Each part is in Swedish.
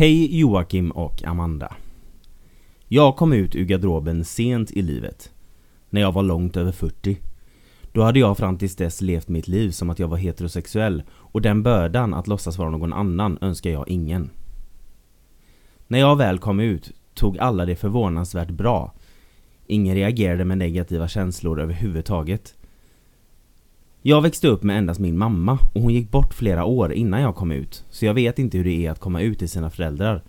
Hej Joakim och Amanda. Jag kom ut ur garderoben sent i livet. När jag var långt över 40. Då hade jag fram tills dess levt mitt liv som att jag var heterosexuell och den bördan att låtsas vara någon annan önskar jag ingen. När jag väl kom ut tog alla det förvånansvärt bra. Ingen reagerade med negativa känslor överhuvudtaget. Jag växte upp med endast min mamma och hon gick bort flera år innan jag kom ut så jag vet inte hur det är att komma ut till sina föräldrar.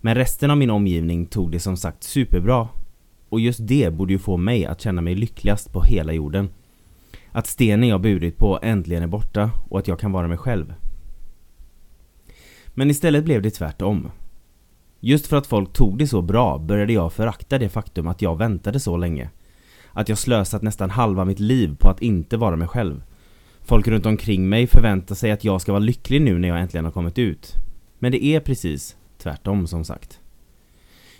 Men resten av min omgivning tog det som sagt superbra och just det borde ju få mig att känna mig lyckligast på hela jorden. Att stenen jag burit på äntligen är borta och att jag kan vara mig själv. Men istället blev det tvärtom. Just för att folk tog det så bra började jag förakta det faktum att jag väntade så länge. Att jag slösat nästan halva mitt liv på att inte vara mig själv. Folk runt omkring mig förväntar sig att jag ska vara lycklig nu när jag äntligen har kommit ut. Men det är precis tvärtom som sagt.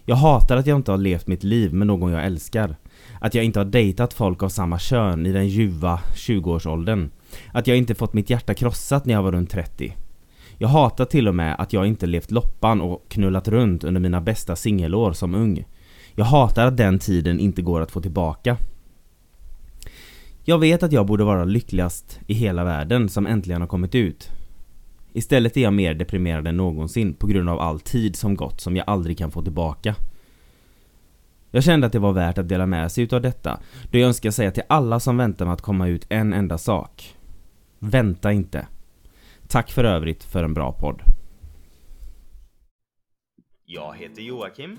Jag hatar att jag inte har levt mitt liv med någon jag älskar. Att jag inte har dejtat folk av samma kön i den ljuva 20-årsåldern. Att jag inte fått mitt hjärta krossat när jag var runt 30. Jag hatar till och med att jag inte levt loppan och knullat runt under mina bästa singelår som ung. Jag hatar att den tiden inte går att få tillbaka. Jag vet att jag borde vara lyckligast i hela världen som äntligen har kommit ut. Istället är jag mer deprimerad än någonsin på grund av all tid som gått som jag aldrig kan få tillbaka. Jag kände att det var värt att dela med sig utav detta då jag önskar säga till alla som väntar med att komma ut en enda sak. Vänta inte. Tack för övrigt för en bra podd. Jag heter Joakim.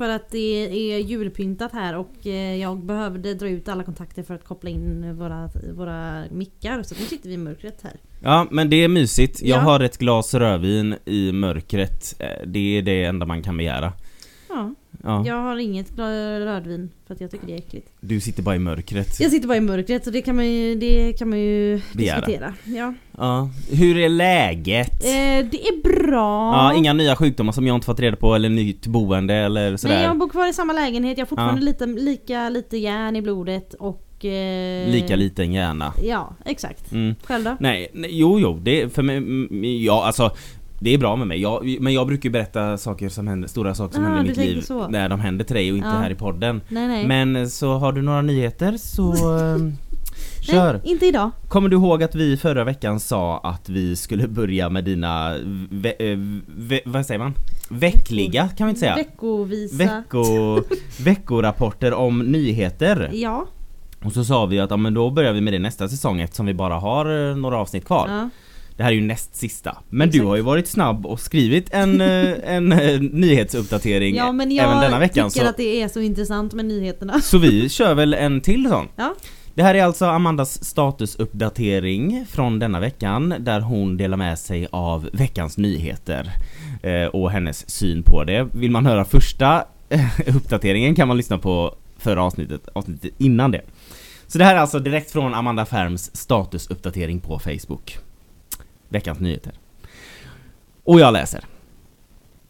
för att det är julpyntat här och eh, jag behövde dra ut alla kontakter för att koppla in våra, våra mickar. Så nu sitter vi i mörkret här. Ja, men det är mysigt. Jag Ja. har ett glas rödvin i mörkret. Eh, Det är det enda man kan begära. Ja, Ja. jag har inget rödvin för att jag tycker det är äckligt. Du sitter bara i mörkret. Jag sitter bara i mörkret så det kan man ju, det kan man ju Begära. diskutera. Ja. Ja. Hur är läget? Eh, det är bra. Ja, inga nya sjukdomar som jag inte fått reda på eller nytt boende eller sådär. Nej, jag bor kvar i samma lägenhet. Jag har fortfarande Ja. lite, lika lite järn i blodet och... Eh, Lika liten hjärna. Ja, exakt. Mm. Själv då? Nej, nej, jo, jo, det för mig, mm, ja alltså det är bra med mig, jag, men jag brukar ju berätta saker som händer, stora saker som Ah, händer i mitt liv så. när de händer till dig och inte Ja. här i podden. Nej, nej. Men eh, så har du några nyheter så ehm, kör! Nej, inte idag. Kommer du ihåg att vi förra veckan sa att vi skulle börja med dina, ve, eh, ve, vad säger man? Veckliga kan vi inte säga? Veckovisa. Vecko, veckorapporter om nyheter. Ja. Och så sa vi att ja, men då börjar vi med det nästa säsong eftersom vi bara har eh, några avsnitt kvar. ja. Det här är ju näst sista. Men du Exakt. har ju varit snabb och skrivit en, eh, en eh, nyhetsuppdatering Ja men även denna jag veckan. tycker Så, att det är så intressant med nyheterna. så vi kör väl en till sån. Ja. Det här är alltså Amandas statusuppdatering från denna veckan där hon delar med sig av veckans nyheter eh, och hennes syn på det. Vill man höra första uppdateringen kan man lyssna på förra avsnittet, avsnittet innan det. Så det här är alltså direkt från Amanda Färms statusuppdatering på Facebook. Veckans nyheter. Och jag läser.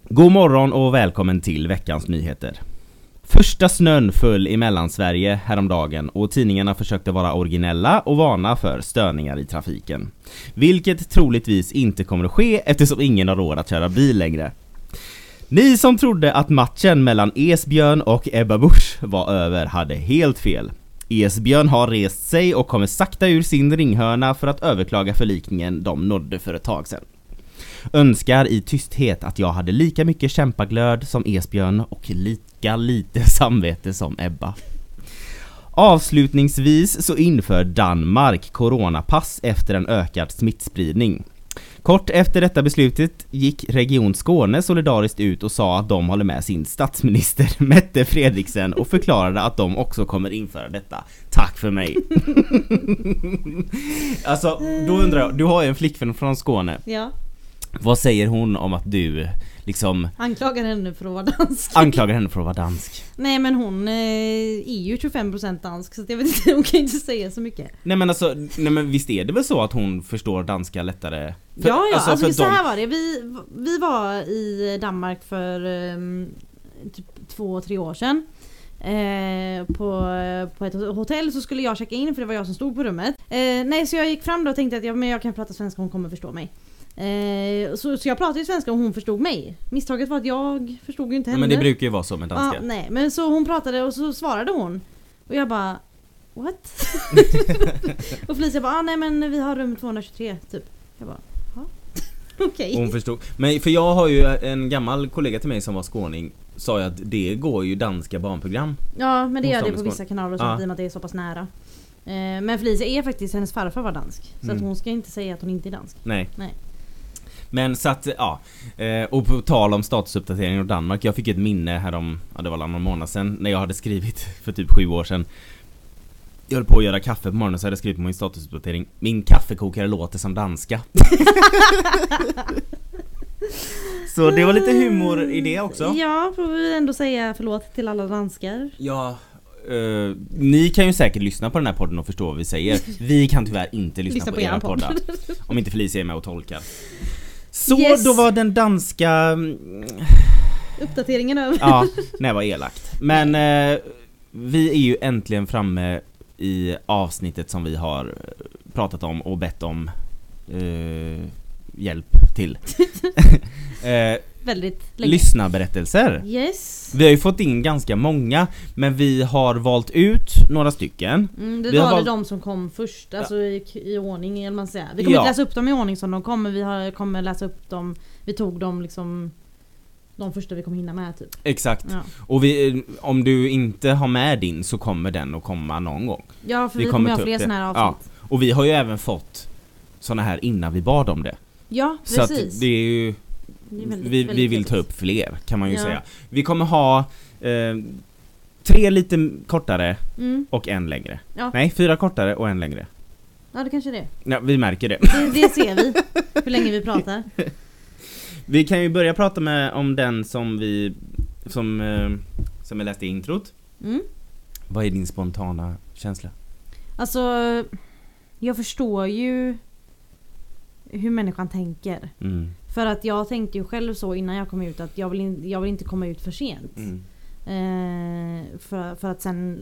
God morgon och välkommen till veckans nyheter. Första snön föll i Mellansverige häromdagen och tidningarna försökte vara originella och varna för störningar i trafiken. Vilket troligtvis inte kommer att ske eftersom ingen har råd att köra bil längre. Ni som trodde att matchen mellan Esbjörn och Ebba Busch var över hade helt fel. Esbjörn har rest sig och kommer sakta ur sin ringhörna för att överklaga förlikningen de nådde för ett tag sedan. Önskar i tysthet att jag hade lika mycket kämpaglöd som Esbjörn och lika lite samvete som Ebba. Avslutningsvis så inför Danmark coronapass efter en ökad smittspridning. Kort efter detta beslutet gick Region Skåne solidariskt ut och sa att de håller med sin statsminister Mette Fredriksen och förklarade att de också kommer införa detta. Tack för mig! alltså, då undrar jag, du har ju en flickvän från Skåne. Ja. Vad säger hon om att du liksom Anklagar henne för att vara dansk. anklagar henne för att vara dansk? Nej men hon eh, är ju 25% dansk så jag vet inte, hon kan inte säga så mycket. Nej men alltså, nej men visst är det väl så att hon förstår danska lättare? För- ja ja, alltså, för så de- här var det. Vi, vi var i Danmark för ehm, typ två, tre år sedan. Eh, på, på ett hotell så skulle jag checka in för det var jag som stod på rummet. Eh, nej så jag gick fram då och tänkte att jag, men jag kan prata svenska, hon kommer förstå mig. Eh, så, så jag pratade ju svenska och hon förstod mig. Misstaget var att jag förstod ju inte henne. men det brukar ju vara så med Ja, danska. nej men så hon pratade och så svarade hon. Och jag bara What? och Felicia bara ah, nej men vi har rum 223 typ. Jag bara ja. Okej. Hon förstod. Men för jag har ju en gammal kollega till mig som var skåning Sa ju att det går ju danska barnprogram Ja men det gör det på vissa kanaler och sånt Ja. i och med att det är så pass nära. Eh, men Felicia är faktiskt, hennes farfar var dansk. Så att Mm. hon ska inte säga att hon inte är dansk. Nej. Nej. Men så att, ja. Eh, Och på tal om statusuppdatering av Danmark. Jag fick ett minne här om, ja det var någon månad sedan när jag hade skrivit för typ sju år sedan. Jag höll på att göra kaffe på morgonen så hade jag skrivit på min statusuppdatering Min kaffekokare låter som danska. så det var lite humor i det också. Ja, får vi ändå säga förlåt till alla danskar. Ja, eh, ni kan ju säkert lyssna på den här podden och förstå vad vi säger. Vi kan tyvärr inte lyssna, Lyssna på, på era poddar. Om inte Felicia är med och tolkar. Så Yes. då var den danska... mm, Uppdateringen över. Ja, nej vad elakt. Men eh, vi är ju äntligen framme i avsnittet som vi har eh, pratat om och bett om eh, hjälp till. eh, Väldigt länge. lyssnarberättelser. Yes. Vi har ju fått in ganska många men vi har valt ut några stycken. Mm, det Vi var valt- de som kom först, alltså i, i ordning eller man säger. Vi kommer Ja. inte läsa upp dem i ordning som de kom men vi har, kommer läsa upp dem, vi tog dem liksom de första vi kommer hinna med typ. Exakt. Ja, Och vi, om du inte har med din så kommer den att komma någon gång. ja för Vi vi, kommer kommer ha fler såna här Ja. avsnitt. Och vi har ju även fått såna här innan vi bad om det. Ja, Så att precis. det är ju, Väldigt- vi, vi vill ta upp fler kan man ju Ja. säga. Vi kommer ha eh, tre lite kortare Mm. och en längre. Ja. Nej, fyra kortare och en längre. Ja det kanske är det. Ja, vi märker det. det. Det ser vi. Hur länge vi pratar. Vi kan ju börja prata med om den som vi, som, eh, som jag läste i introt. Mm. Vad är din spontana känsla? Alltså, jag förstår ju hur människan tänker. Mm. För att jag tänkte ju själv så innan jag kom ut att jag vill, in, jag vill inte komma ut för sent. Mm. Eh, för, för att sen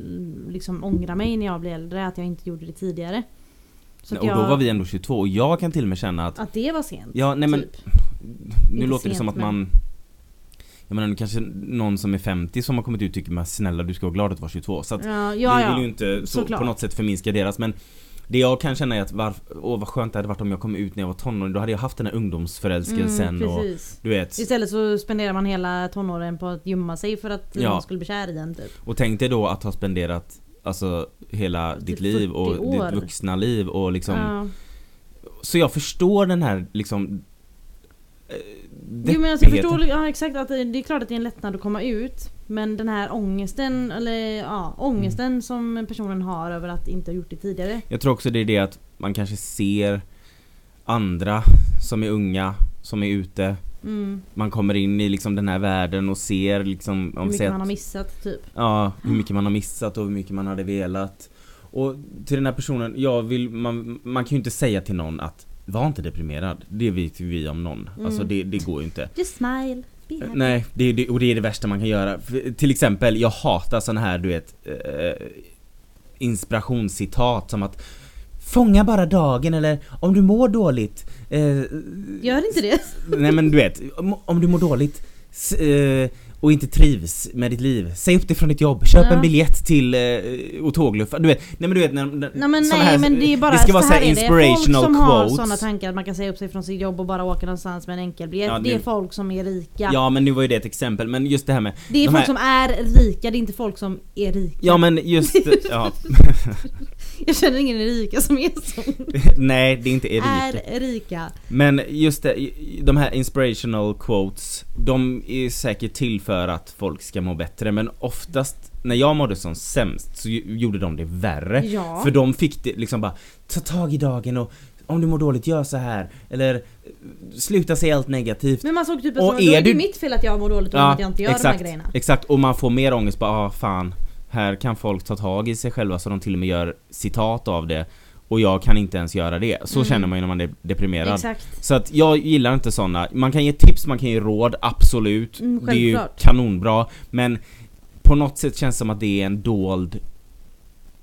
liksom ångra mig när jag blir äldre att jag inte gjorde det tidigare. Så och då jag, var vi ändå 22 och jag kan till och med känna att Att det var sent. Ja, nej men typ. nu Inte låter det som att men- man Jag menar nu kanske någon som är 50 som har kommit ut tycker men snälla du ska vara glad att vara 22 så att Ja, vi ja, vill ju inte så Såklart. på något sätt förminska deras men Det jag kan känna är att varf, åh vad skönt det hade varit om jag kom ut när jag var tonåring Då hade jag haft den här ungdomsförälskelsen och precis. du vet Istället så spenderar man hela tonåren på att gömma sig för att Ja. någon skulle bli kär i en typ. Och tänk dig då att ha spenderat Alltså hela ditt Typ liv och 40 år. ditt vuxna liv och liksom Ja. Så jag förstår den här liksom eh, Jo men alltså, jag förstår ja, exakt att det, det är klart att det är en lättnad att komma ut. Men den här ångesten, eller ja, ångesten Mm. som personen har över att inte ha gjort det tidigare. Jag tror också det är det att man kanske ser andra som är unga, som är ute. Mm. Man kommer in i liksom den här världen och ser liksom Hur om mycket säg man har missat typ. Ja, hur mycket man har missat och hur mycket man hade velat. Och till den här personen, jag vill, man, man kan ju inte säga till någon att var inte deprimerad. Det vet vi om någon. Mm. Alltså det, det går ju inte. Just smile, happy. Nej, det, det, och det är det värsta man kan göra. För, till exempel, jag hatar såna här du vet eh, inspirationscitat som att Fånga bara dagen eller om du mår dåligt eh, Gör inte det? Nej men du vet, om, du mår dåligt eh, och inte trivs med ditt liv, säg upp dig från ditt jobb, köp Ja. en biljett till eh, och tågluffa, du vet, nej men du vet när, när Nej men nej här, men det är bara det ska vara så här är det. inspirational Folk som har quotes. sådana tankar att man kan säga upp sig från sitt jobb och bara åka någonstans med en enkelbiljett. Ja, det... det- är folk som är rika. Ja men nu var ju det ett exempel, men just det här med det är de folk här- som är rika, det är inte folk som är rika. Ja men just, ja, Jag känner ingen rika som är så. nej det är inte Erika Är rika. Men just det, de här inspirational quotes De är säkert till för att folk ska må bättre men oftast när jag mådde som sämst så gjorde de det värre Ja. För de fick det liksom bara Ta tag i dagen och om du mår dåligt gör så här eller sluta säga allt negativt. Men man såg typ Och att då är är det du- mitt fel att jag mår dåligt och att jag inte gör de här grejerna. Exakt, och man får mer ångest bara, ah, fan, här kan folk ta tag i sig själva så de till och med gör citat av det och jag kan inte ens göra det. Så Mm. känner man ju när man är deprimerad. Exakt. Så att jag gillar inte såna. Man kan ge tips, man kan ge råd, absolut. Mm, det är ju kanonbra. Men på något sätt känns det som att det är en dold...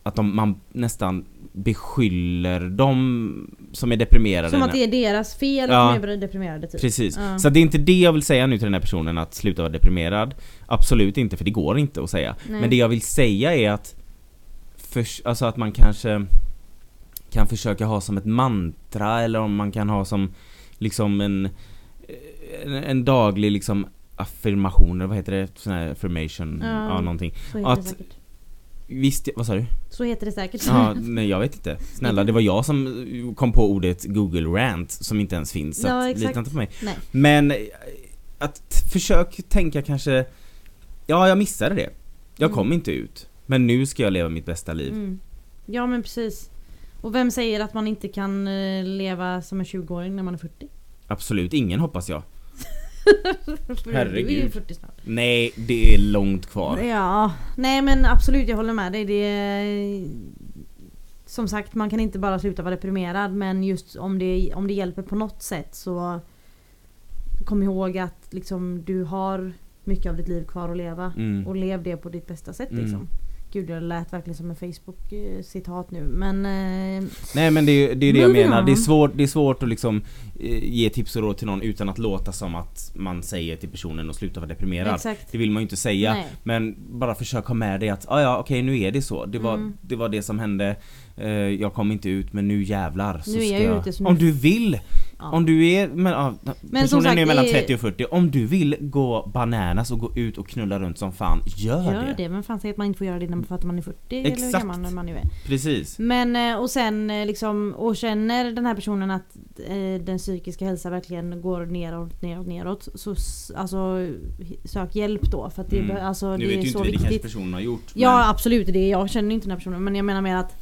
Att de, man nästan beskyller dem som är deprimerade. Som att det är deras fel Ja. att de är deprimerade typ. Precis. Ja. Så det är inte det jag vill säga nu till den här personen att sluta vara deprimerad. Absolut inte, för det går inte att säga. Nej. Men det jag vill säga är att förs- alltså att man kanske kan försöka ha som ett mantra eller om man kan ha som liksom en en, daglig liksom affirmation, eller vad heter det? Sån här affirmation, Ja. ja, någonting. Att-. Visst, vad sa du? Så heter det säkert. Ja, nej jag vet inte. Snälla, det var jag som kom på ordet Google Rant som inte ens finns. Så Ja, lita inte på mig. Nej. Men att försök tänka kanske Ja, jag missade det. Jag Mm. kom inte ut. Men nu ska jag leva mitt bästa liv. Mm. Ja men precis. Och vem säger att man inte kan eh, leva som en 20-åring när man är 40? Absolut ingen hoppas jag. För Du är ju Herregud. 40 snart. Nej, det är långt kvar. Ja, nej men absolut jag håller med dig. Det är, som sagt man kan inte bara sluta vara deprimerad men just om det, om det hjälper på något sätt så kom ihåg att liksom, du har mycket av ditt liv kvar att leva. Mm. Och lev det på ditt bästa sätt Mm. liksom. Gud jag lät verkligen som en Facebook-citat nu men... Eh, Nej men det är det, är det jag menar. Det är, svårt, det är svårt att liksom eh, ge tips och råd till någon utan att låta som att man säger till personen att sluta vara deprimerad. exakt. Det vill man ju inte säga. Nej. Men bara försök ha med dig att ah, ja okej nu är det så. Det var, Mm. det var det som hände. Eh, jag kom inte ut men nu jävlar så Nu är ska jag ute, så nu- Om du vill! Ja. Om du är, men, ja, personen som sagt, är mellan det är- 30 och 40. Om du vill gå bananas och gå ut och knulla runt som fan, gör, Gör det. det. men fan säger att man inte får göra det för att man är 40 eller hur Exakt. gammal man nu är. Precis. Men eh, och sen eh, liksom och känner den här personen att eh, den psykiska hälsan verkligen går neråt, neråt, neråt. Så alltså sök hjälp då för att det, Mm. är alltså, Nu det vet ju så inte vi, det kanske viktigt. personen har gjort. Ja absolut, det är, jag känner inte den här personen men jag menar mer att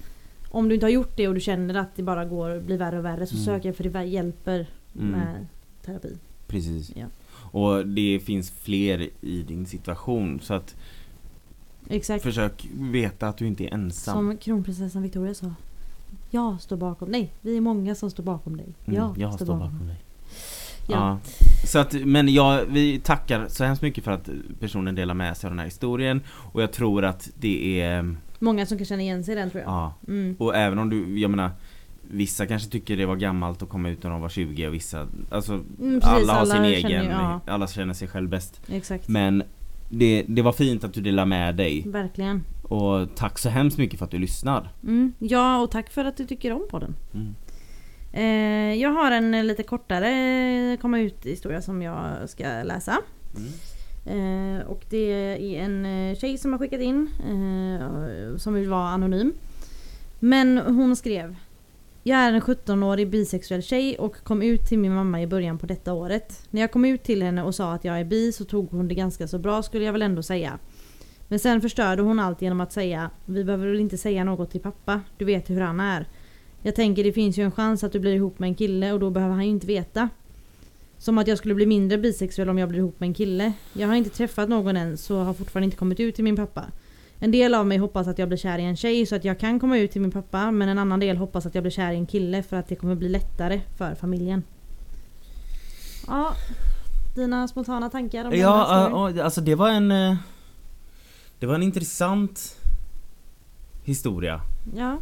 om du inte har gjort det och du känner att det bara går blir värre och värre så Mm. sök hjälp för det hjälper Mm. med terapi. precis. Ja. Och det finns fler i din situation så att Exakt. försök veta att du inte är ensam. Som kronprinsessan Victoria sa. Jag står bakom dig. Vi är många som står bakom dig. Mm, Jag, jag står bakom dig. Ja. Ja. Så att, men jag, vi tackar så hemskt mycket för att personen delar med sig av den här historien och jag tror att det är, Många som kan känna igen sig i den tror jag. ja, Mm. och även om du, jag menar Vissa kanske tycker det var gammalt att komma ut när de var 20 och vissa, alltså Mm, precis, alla har sin känner egen, ju- ja, alla känner sig själv bäst. exakt. Men det, det var fint att du delade med dig Verkligen. och tack så hemskt mycket för att du lyssnar. Mm. Ja, och tack för att du tycker om podden. Mm. Eh, jag har en lite kortare komma ut historia som jag ska läsa. Mm. Eh, och det är en eh, tjej som har skickat in eh, som vill vara anonym. Men hon skrev Jag är en 17-årig bisexuell tjej och kom ut till min mamma i början på detta året. När jag kom ut till henne och sa att jag är bi så tog hon det ganska så bra skulle jag väl ändå säga. Men sen förstörde hon allt genom att säga Vi behöver väl inte säga något till pappa, du vet hur han är. Jag tänker det finns ju en chans att du blir ihop med en kille och då behöver han ju inte veta. Som att jag skulle bli mindre bisexuell om jag blir ihop med en kille. Jag har inte träffat någon än så har fortfarande inte kommit ut till min pappa. En del av mig hoppas att jag blir kär i en tjej så att jag kan komma ut till min pappa men en annan del hoppas att jag blir kär i en kille för att det kommer bli lättare för familjen. Ja, dina spontana tankar om den här Ja, storyn? äh, alltså det var en eh, Det var en intressant historia. Ja,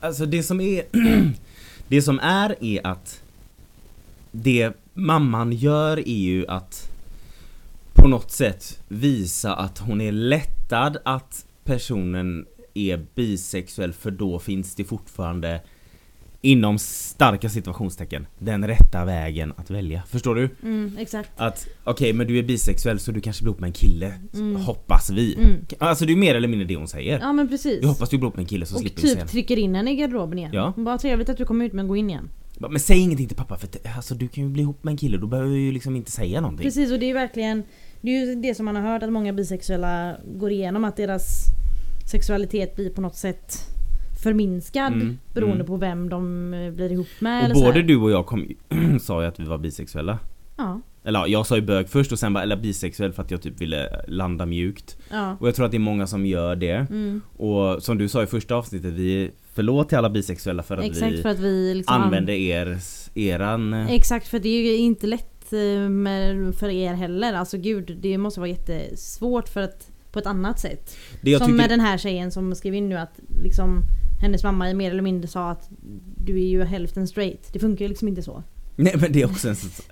Alltså det som är Det som är är att Det mamman gör är ju att På något sätt visa att hon är lättad att personen är bisexuell för då finns det fortfarande Inom starka situationstecken Den rätta vägen att välja. Förstår du? mm, exakt. Att okej men du är bisexuell så du kanske blir ihop med en kille Mm. Hoppas vi. Mm. Alltså det är mer eller mindre det hon säger. Ja men precis. Du hoppas du blir ihop med en kille så och slipper vi säga typ trycker in henne i garderoben igen. Ja. Bara trevligt att du kom ut men gå in igen. Bara, Men säg ingenting till pappa för alltså, du kan ju bli ihop med en kille, då behöver du ju liksom inte säga någonting. Precis och det är ju verkligen Det är ju det som man har hört att många bisexuella går igenom att deras sexualitet blir på något sätt förminskad Mm, beroende mm. på vem de eh, blir ihop med Och eller både du och jag kom, sa ju att vi var bisexuella. Ja, Eller ja, jag sa ju bög först och sen bara, eller bisexuell för att jag typ ville landa mjukt. ja. Och jag tror att det är många som gör det. Mm. Och som du sa i första avsnittet, vi förlåt till alla bisexuella för att Exakt vi för att vi liksom använder er, eran... Exakt för det är ju inte lätt eh, med, för er heller. Alltså gud, det måste vara jättesvårt för att på ett annat sätt. Det som tycker, med den här tjejen som skrev in nu att liksom hennes mamma mer eller mindre sa att du är ju hälften straight. Det funkar ju liksom inte så. Nej men det är också en så-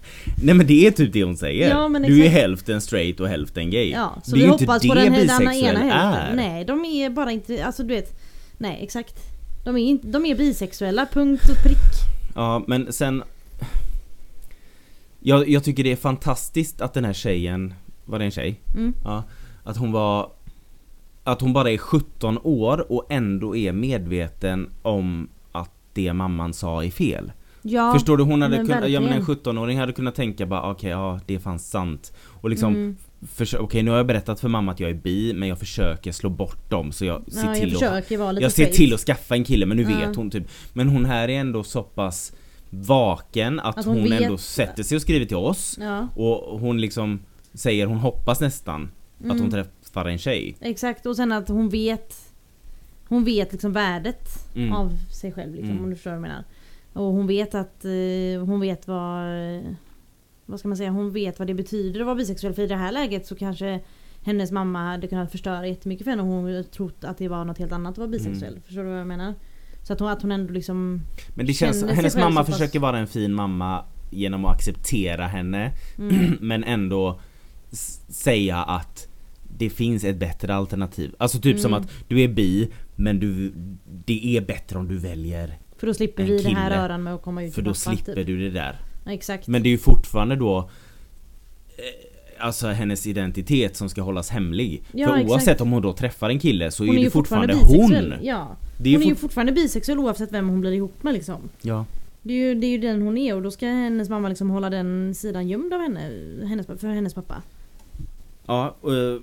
Nej men det är typ det hon säger. Ja, du är hälften straight och hälften gay. Ja, så det är vi inte hoppas det på den, den bisexuell ena hälften. är. Nej, de är bara inte, alltså du vet. Nej exakt. De är, inte, de är bisexuella, punkt och prick. Ja men sen jag, jag tycker det är fantastiskt att den här tjejen, var det en tjej? Mm. Ja, att hon var Att hon bara är 17 år och ändå är medveten om att det mamman sa är fel. Ja, Förstår du? Hon hade men kunnat, ja men en verkligen. 17-åring hade kunnat tänka bara okej ja det är fan sant. Och liksom Mm. Okej nu har jag berättat för mamma att jag är bi men jag försöker slå bort dem så jag ser ja, jag till att vara lite Jag ser till att skaffa en kille men nu Ja. vet hon typ Men hon här är ändå så pass vaken att, Att hon, hon vet- ändå sätter sig och skriver till oss Ja, och hon liksom säger hon hoppas nästan att Mm. hon träffar en tjej. exakt. Och sen att hon vet Hon vet liksom värdet Mm. av sig själv liksom, Mm. om du förstår vad jag menar. Och hon vet att eh, hon vet vad Vad ska man säga? Hon vet vad det betyder att vara bisexuell. För i det här läget så kanske hennes mamma hade kunnat förstöra jättemycket för henne och hon trott att det var något helt annat att vara bisexuell. Mm. Förstår du vad jag menar? Så att hon, att hon ändå liksom Men det känns, hennes mamma försöker vara en fin mamma genom att acceptera henne mm, men ändå säga att det finns ett bättre alternativ. Alltså typ som Mm. att du är bi men du, det är bättre om du väljer För då slipper vi den här kille. röran med att komma ut för då pappa, slipper typ. du det där. Exakt. Men det är ju fortfarande då eh, Alltså hennes identitet som ska hållas hemlig. Ja, För oavsett exakt. om hon då träffar en kille så hon är det fortfarande, bisexuell. hon. Ja. Det är Hon är ju fort- fortfarande bisexuell oavsett vem hon blir ihop med liksom. Ja. Det är, ju, det är ju den hon är och då ska hennes mamma liksom hålla den sidan gömd av henne, hennes, för hennes pappa. Ja, eh,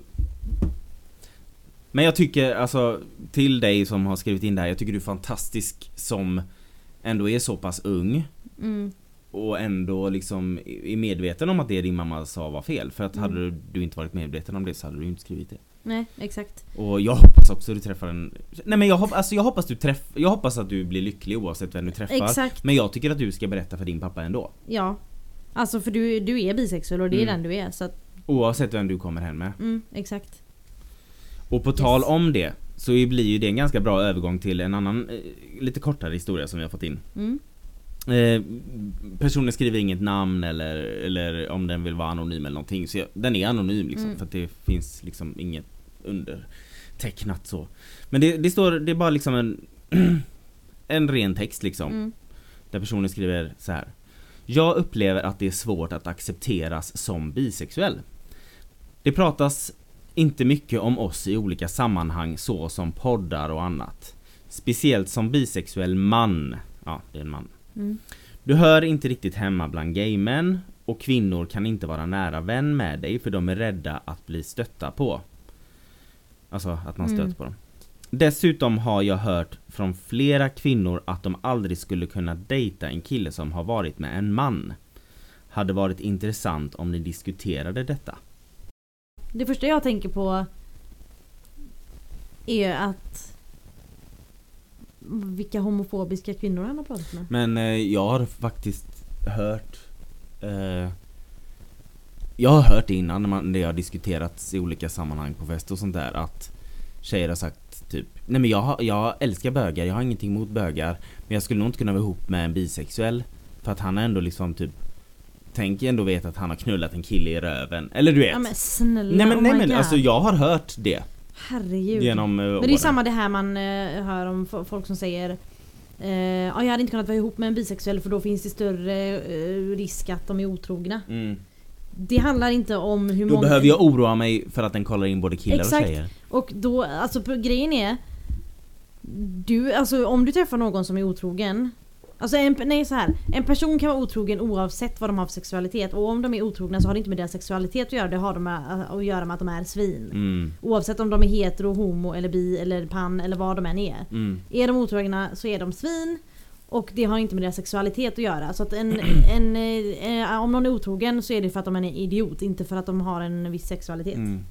Men jag tycker alltså till dig som har skrivit in det här, jag tycker du är fantastisk som ändå är så pass ung Mm. Och ändå liksom är medveten om att det din mamma sa var fel. För att Mm. hade du inte varit medveten om det så hade du inte skrivit det. Nej, exakt. Och jag hoppas också att du träffar en... Nej men jag, hopp, alltså jag hoppas du träff, Jag hoppas att du blir lycklig oavsett vem du träffar. Exakt. Men jag tycker att du ska berätta för din pappa ändå. Ja. Alltså för du, du är bisexuell och det är Mm. den du är så att, Oavsett vem du kommer hem med. mm, exakt. Och på tal om det så blir ju det en ganska bra övergång till en annan eh, lite kortare historia som vi har fått in. Mm. Eh, personen skriver inget namn eller, eller om den vill vara anonym eller någonting. Så jag, den är anonym liksom Mm. för att det finns liksom inget undertecknat så. Men det, det står, det är bara liksom en en ren text liksom. Mm. Där personen skriver så här. Jag upplever att det är svårt att accepteras som bisexuell. Det pratas inte mycket om oss i olika sammanhang så som poddar och annat. Speciellt som bisexuell man. Ja, det är en man. Mm. Du hör inte riktigt hemma bland gaymän och kvinnor kan inte vara nära vän med dig för de är rädda att bli stötta på. Alltså att man stöter Mm. på dem. Dessutom har jag hört från flera kvinnor att de aldrig skulle kunna dejta en kille som har varit med en man. Hade varit intressant om ni diskuterade detta. Det första jag tänker på är att vilka homofobiska kvinnor han har pratat med. Men eh, jag har faktiskt hört eh, Jag har hört det innan när man, det har diskuterats i olika sammanhang på fest och sånt där att Tjejer har sagt typ Nej men jag, jag älskar bögar, jag har ingenting emot bögar Men jag skulle nog inte kunna vara ihop med en bisexuell För att han är ändå liksom typ Tänk ändå veta att han har knullat en kille i röven Eller du vet Ja men snälla, Nej men, oh nej, my men God. alltså jag har hört det Herregud. Genom eh, Men det är åren. samma det här man eh, hör om folk som säger eh, ja, jag hade inte kunnat vara ihop med en bisexuell för då finns det större risk att de är otrogna. mm. Det handlar inte om hur Då många... behöver jag oroa mig för att den kollar in både killar Exakt. och tjejer Och då, alltså grejen är Du, alltså om du träffar någon som är otrogen Alltså en, nej så här. en person kan vara otrogen oavsett vad de har för sexualitet och om de är otrogna så har det inte med deras sexualitet att göra, det har de med, att göra med att de är svin. Mm. Oavsett om de är hetero, homo eller bi eller pan eller vad de än är. Mm. Är de otrogna så är de svin och det har inte med deras sexualitet att göra. Så att en, en, eh, om någon är otrogen så är det för att de är en idiot, inte för att de har en viss sexualitet. Mm.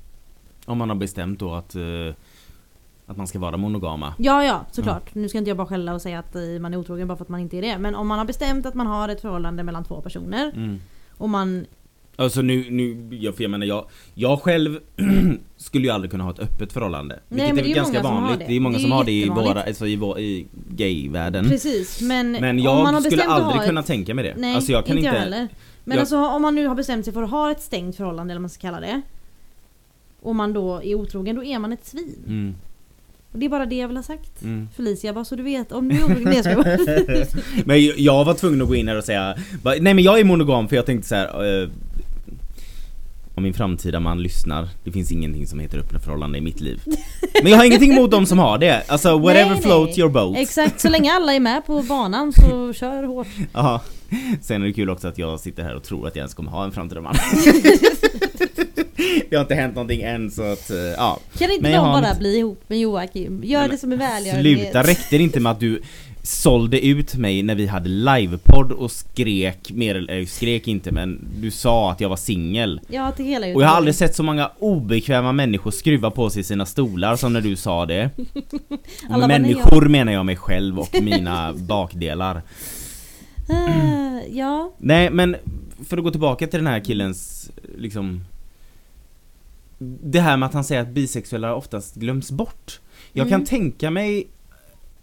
Om man har bestämt då att, eh, att man ska vara monogama. Ja, ja, såklart. Nu ska inte jag bara skälla och säga att eh, man är otrogen bara för att man inte är det. Men om man har bestämt att man har ett förhållande mellan två personer Mm. och man... Alltså nu, nu jag, för jag menar jag, jag själv skulle ju aldrig kunna ha ett öppet förhållande. Nej, vilket är det är ganska vanligt. det. Det är många Det är som har det i våra, alltså i, vår, i gayvärlden. Precis, men, Men om jag skulle aldrig kunna ett, tänka mig det. Nej, alltså jag kan inte inte, jag heller. Men jag- alltså om man nu har bestämt sig för att ha ett stängt förhållande eller vad man ska kalla det. Och man då är otrogen, då är man ett svin. Mm, Och det är bara det jag vill ha sagt. mm. Felicia, bara så du vet. Om du är otrogen, nej jag. Men jag- var tvungen att gå in här och säga bara, Nej men jag är monogam för jag tänkte så här. Eh, om min framtida man lyssnar, det finns ingenting som heter öppna förhållande i mitt liv. Men jag har ingenting emot de som har det. Alltså whatever Nej, floats nej. your boat. Exakt, så länge alla är med på banan så kör hårt. Ja. Sen är det kul också att jag sitter här och tror att jag ens kommer ha en framtida man. det har inte hänt någonting än så att, eh, ja. Kan inte Men jag de har bara inte- bli ihop med Joakim? Gör Nej, det men som är välgörenhet. Sluta, räckte det inte med att du sålde ut mig när vi hade livepodd och skrek mer, eller skrek inte men du sa att jag var singel. Ja, till hela Och jag har aldrig sett så många obekväma människor skruva på sig sina stolar som när du sa det. Och med människor menar jag mig själv och mina bakdelar. Ah, ja. Nej men för att gå tillbaka till den här killens liksom Det här med att han säger att bisexuella oftast glöms bort. Jag kan Mm. tänka mig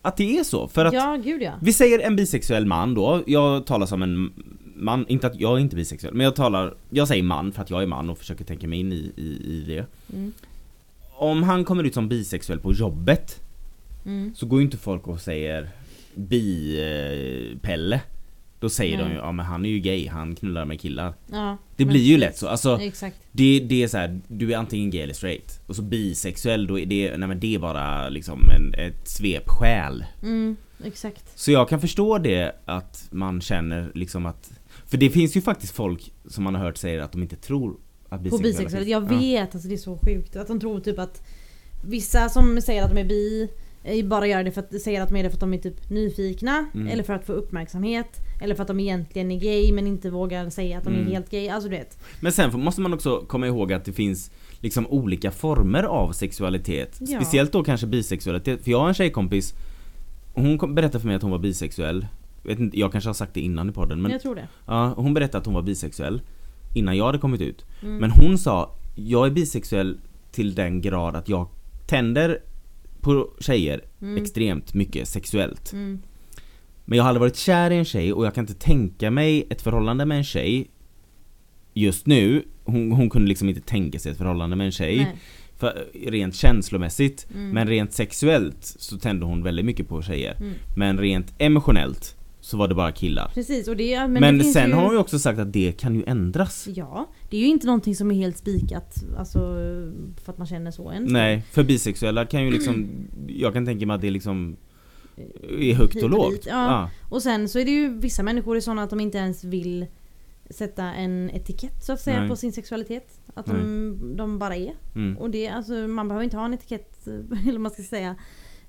att det är så för att Ja, gud ja. Vi säger en bisexuell man då, jag talar som en man, inte att jag är inte bisexuell, men jag talar, jag säger man för att jag är man och försöker tänka mig in i, i, i det. Mm. Om han kommer ut som bisexuell på jobbet Mm. så går ju inte folk och säger bi-Pelle. Då säger de Nej. ju, ja men han är ju gay, han knullar med killar. Ja, Det blir ju lätt så, alltså Exakt. det, det är så här, du är antingen gay eller straight. Och så bisexuell, då är det, nej men det är bara liksom en, ett svepskäl. Mm, exakt. Så jag kan förstå det att man känner liksom att För det finns ju faktiskt folk som man har hört säga att de inte tror att På bisexuella bisexuella, finns. jag Ja. vet alltså det är så sjukt att de tror typ att Vissa som säger att de är bi bara gör det för att säger att de är det för att de är typ nyfikna Mm. eller för att få uppmärksamhet eller för att de egentligen är gay men inte vågar säga att de Mm. är helt gay. Alltså du vet. Men sen måste man också komma ihåg att det finns liksom olika former av sexualitet. Ja. Speciellt då kanske bisexualitet. För jag har en tjejkompis Hon berättade för mig att hon var bisexuell. Jag, vet inte, jag kanske har sagt det innan i podden men jag tror det. ja, hon berättade att hon var bisexuell Innan jag hade kommit ut. Mm. Men hon sa Jag är bisexuell till den grad att jag tänder på tjejer Mm. extremt mycket sexuellt. Mm. Men jag har aldrig varit kär i en tjej och jag kan inte tänka mig ett förhållande med en tjej just nu. Hon, hon kunde liksom inte tänka sig ett förhållande med en tjej. Nej. För, rent känslomässigt. Mm. Men rent sexuellt så tände hon väldigt mycket på tjejer. Mm. Men rent emotionellt så var det bara killar. Precis och det, men, Men, det sen ju... har hon ju också sagt att det kan ju ändras. Ja, det är ju inte någonting som är helt spikat alltså för att man känner så än. Nej, för bisexuella kan ju liksom Jag kan tänka mig att det liksom är högt och och lågt. dit, ja. Och sen så är det ju vissa människor är sådana att de inte ens vill sätta en etikett så att säga Nej. på sin sexualitet. Att de, de bara är. Mm. Och det, alltså, man behöver inte ha en etikett eller vad man ska säga.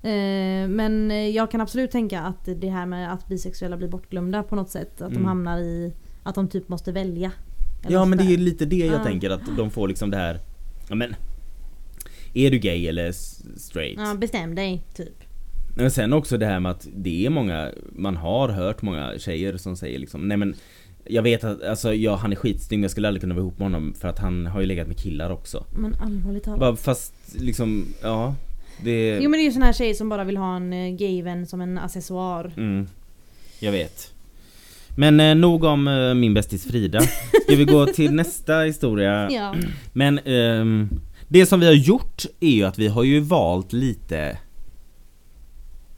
Eh, men jag kan absolut tänka att det här med att bisexuella blir bortglömda på något sätt. Att de Mm. hamnar i att de typ måste välja. Ja men det är lite det jag Ja. tänker att de får liksom det här Ja men Är du gay eller straight? Ja, bestäm dig typ. Men sen också det här med att det är många Man har hört många tjejer som säger liksom Nej men Jag vet att alltså ja, han är skitsnygg men jag skulle aldrig kunna vara ihop med honom för att han har ju legat med killar också Men allvarligt talat. Fast liksom ja Det Jo men det är ju såna här tjejer som bara vill ha en eh, gayvän som en accessoar. mm, Jag vet Men eh, nog om eh, min bästis Frida Ska vi gå till nästa historia? Ja. Men ehm, det som vi har gjort är ju att vi har ju valt lite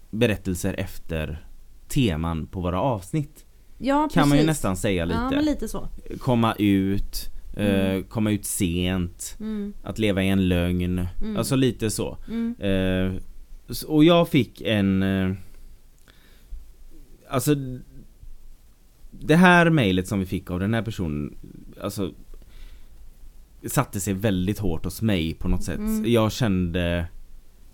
berättelser efter teman på våra avsnitt. Ja Kan man ju precis. nästan säga lite. Ja men lite så. Komma ut, eh, Mm. komma ut sent, Mm. att leva i en lögn. Mm. Alltså lite så. Mm. Eh, och jag fick en... Eh, alltså det här mejlet som vi fick av den här personen, alltså satte sig väldigt hårt hos mig på något sätt. Mm. Jag kände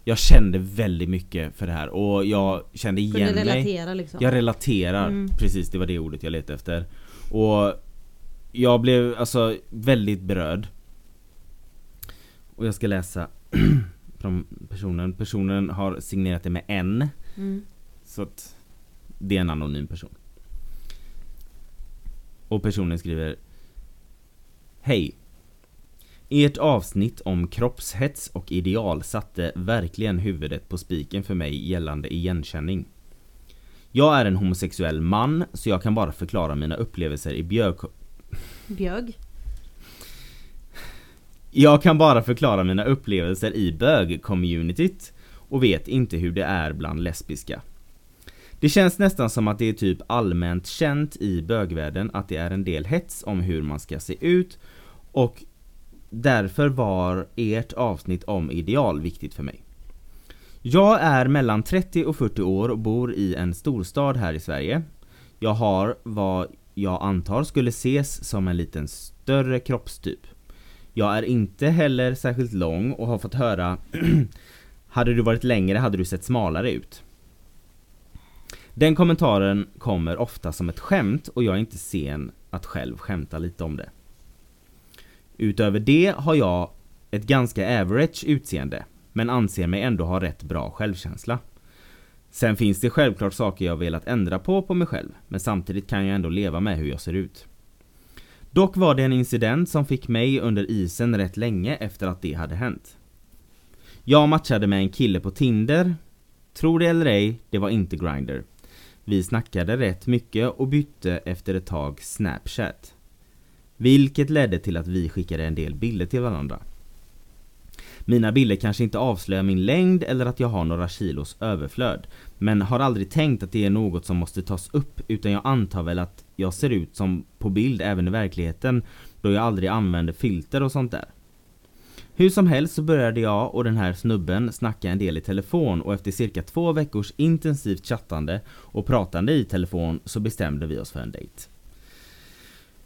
Jag kände väldigt mycket för det här och jag kände igen mig. liksom. Jag relaterar, Mm. precis det var det ordet jag letade efter. Och jag blev alltså väldigt berörd. Och jag ska läsa från personen. Personen har signerat det med N. Mm. Så att det är en anonym person. Och personen skriver Hej! Ert avsnitt om kroppshets och ideal satte verkligen huvudet på spiken för mig gällande igenkänning. Jag är en homosexuell man så jag kan bara förklara mina upplevelser i bjög... Bjög. Jag kan bara förklara mina upplevelser i bög-communityt och vet inte hur det är bland lesbiska. Det känns nästan som att det är typ allmänt känt i bögvärlden att det är en del hets om hur man ska se ut och därför var ert avsnitt om ideal viktigt för mig. Jag är mellan 30 och 40 år och bor i en storstad här i Sverige. Jag har vad jag antar skulle ses som en liten större kroppstyp. Jag är inte heller särskilt lång och har fått höra Hade du varit längre hade du sett smalare ut. Den kommentaren kommer ofta som ett skämt och jag är inte sen att själv skämta lite om det. Utöver det har jag ett ganska average utseende men anser mig ändå ha rätt bra självkänsla. Sen finns det självklart saker jag velat ändra på på mig själv men samtidigt kan jag ändå leva med hur jag ser ut. Dock var det en incident som fick mig under isen rätt länge efter att det hade hänt. Jag matchade med en kille på Tinder. Tror det eller ej, det var inte Grindr. Vi snackade rätt mycket och bytte efter ett tag Snapchat. Vilket ledde till att vi skickade en del bilder till varandra. Mina bilder kanske inte avslöjar min längd eller att jag har några kilos överflöd. Men har aldrig tänkt att det är något som måste tas upp utan jag antar väl att jag ser ut som på bild även i verkligheten då jag aldrig använder filter och sånt där. Hur som helst så började jag och den här snubben snacka en del i telefon och efter cirka två veckors intensivt chattande och pratande i telefon så bestämde vi oss för en dejt.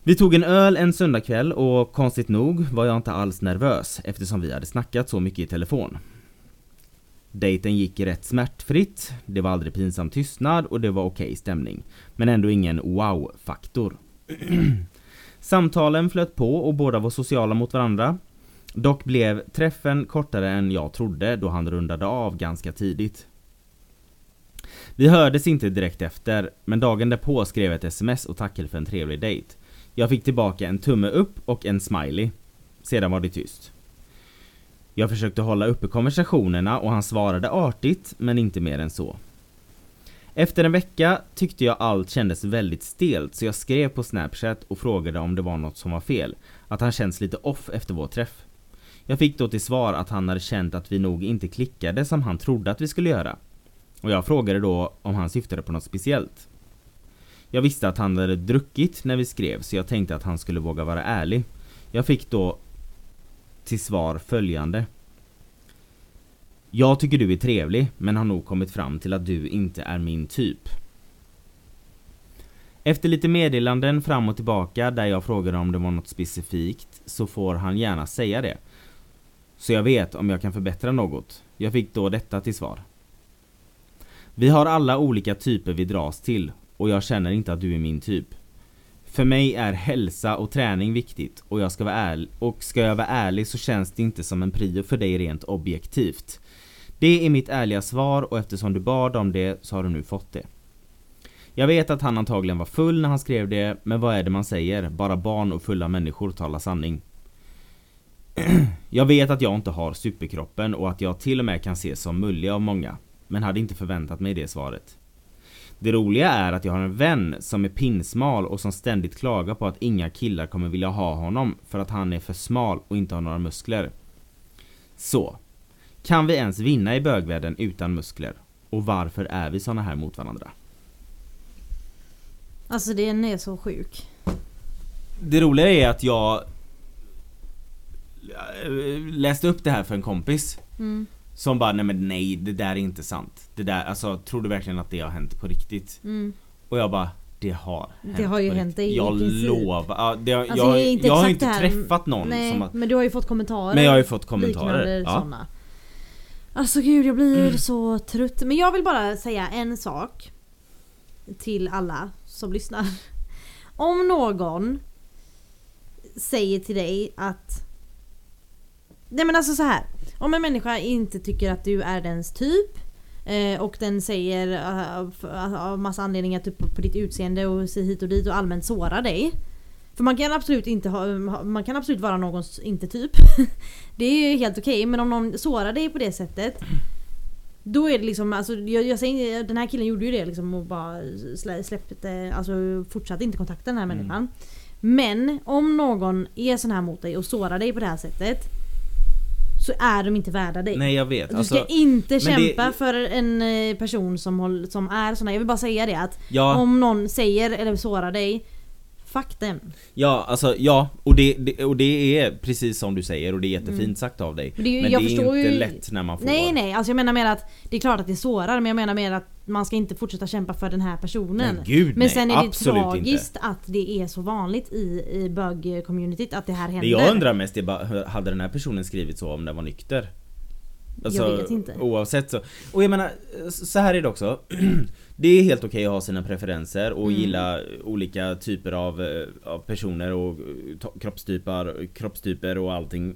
Vi tog en öl en söndagkväll och konstigt nog var jag inte alls nervös eftersom vi hade snackat så mycket i telefon. Dejten gick rätt smärtfritt, det var aldrig pinsam tystnad och det var okej stämning. Men ändå ingen wow-faktor. Samtalen flöt på och båda var sociala mot varandra. Dock blev träffen kortare än jag trodde då han rundade av ganska tidigt. Vi hördes inte direkt efter, men dagen därpå skrev jag ett sms och tackade för en trevlig dejt. Jag fick tillbaka en tumme upp och en smiley. Sedan var det tyst. Jag försökte hålla uppe konversationerna och han svarade artigt, men inte mer än så. Efter en vecka tyckte jag allt kändes väldigt stelt så jag skrev på Snapchat och frågade om det var något som var fel. Att han känns lite off efter vår träff. Jag fick då till svar att han hade känt att vi nog inte klickade som han trodde att vi skulle göra. Och jag frågade då om han syftade på något speciellt. Jag visste att han hade druckit när vi skrev så jag tänkte att han skulle våga vara ärlig. Jag fick då till svar följande. Jag tycker du är trevlig men har nog kommit fram till att du inte är min typ. Efter lite meddelanden fram och tillbaka där jag frågade om det var något specifikt så får han gärna säga det. Så jag vet om jag kan förbättra något. Jag fick då detta till svar. Vi har alla olika typer vi dras till och jag känner inte att du är min typ. För mig är hälsa och träning viktigt och jag ska vara ärlig och ska jag vara ärlig så känns det inte som en prio för dig rent objektivt. Det är mitt ärliga svar och eftersom du bad om det så har du nu fått det. Jag vet att han antagligen var full när han skrev det, men vad är det man säger? Bara barn och fulla människor talar sanning. jag vet att jag inte har superkroppen och att jag till och med kan ses som mullig av många, men hade inte förväntat mig det svaret. Det roliga är att jag har en vän som är pinsmal och som ständigt klagar på att inga killar kommer vilja ha honom för att han är för smal och inte har några muskler. Så. Kan vi ens vinna i bögvärlden utan muskler? Och varför är vi såna här mot varandra? Alltså den är så sjuk. Det roliga är att jag läste upp det här för en kompis Mm. Som bara nej men nej det där är inte sant. Det där, alltså tror du verkligen att det har hänt på riktigt? Mm. Och jag bara Det har Det har ju hänt dig Jag lovar. Ja, det, har- Alltså, jag, har- inte jag har inte här, träffat någon Nej, som har... men du har ju fått kommentarer. Men jag har ju fått kommentarer. Ja. såna. Alltså gud jag blir Mm. så trött. Men jag vill bara säga en sak. Till alla som lyssnar. Om någon säger till dig att... Nej men alltså så här. Om en människa inte tycker att du är dens typ eh, och den säger eh, av massa anledningar typ på ditt utseende och sig hit och dit och allmänt sårar dig. För man kan absolut inte ha, man kan absolut vara någons inte typ. Det är ju helt okej men om någon sårar dig på det sättet då är det liksom, alltså jag, jag säger, den här killen gjorde ju det liksom och bara slä, släppte, alltså fortsatte inte kontakta den här Mm. människan. Men om någon är sån här mot dig och sårar dig på det här sättet så är de inte värda dig. Nej jag vet. Du Alltså, ska inte men kämpa det- för en eh, person som, håll, som är sån här. Jag vill bara säga det att ja, om någon säger eller sårar dig Fuck them. ja, alltså ja. Och det, det, och det är precis som du säger och det är jättefint sagt av dig. Mm. Men det Men jag det är inte ju- lätt när man får... Nej nej, alltså jag menar mer att det är klart att det sårar men jag menar mer att man ska inte fortsätta kämpa för den här personen. Men gud Men nej, sen är det tragiskt inte. att det är så vanligt i, i bög-communityt att det här händer. Det jag undrar mest är bara, hade den här personen skrivit så om den var nykter? Alltså, Jag vet inte. Oavsett så. Och jag menar, så här är det också. Det är helt okej att ha sina preferenser och Mm. gilla olika typer av, eh, av personer och eh, kroppstyper, kroppstyper och allting.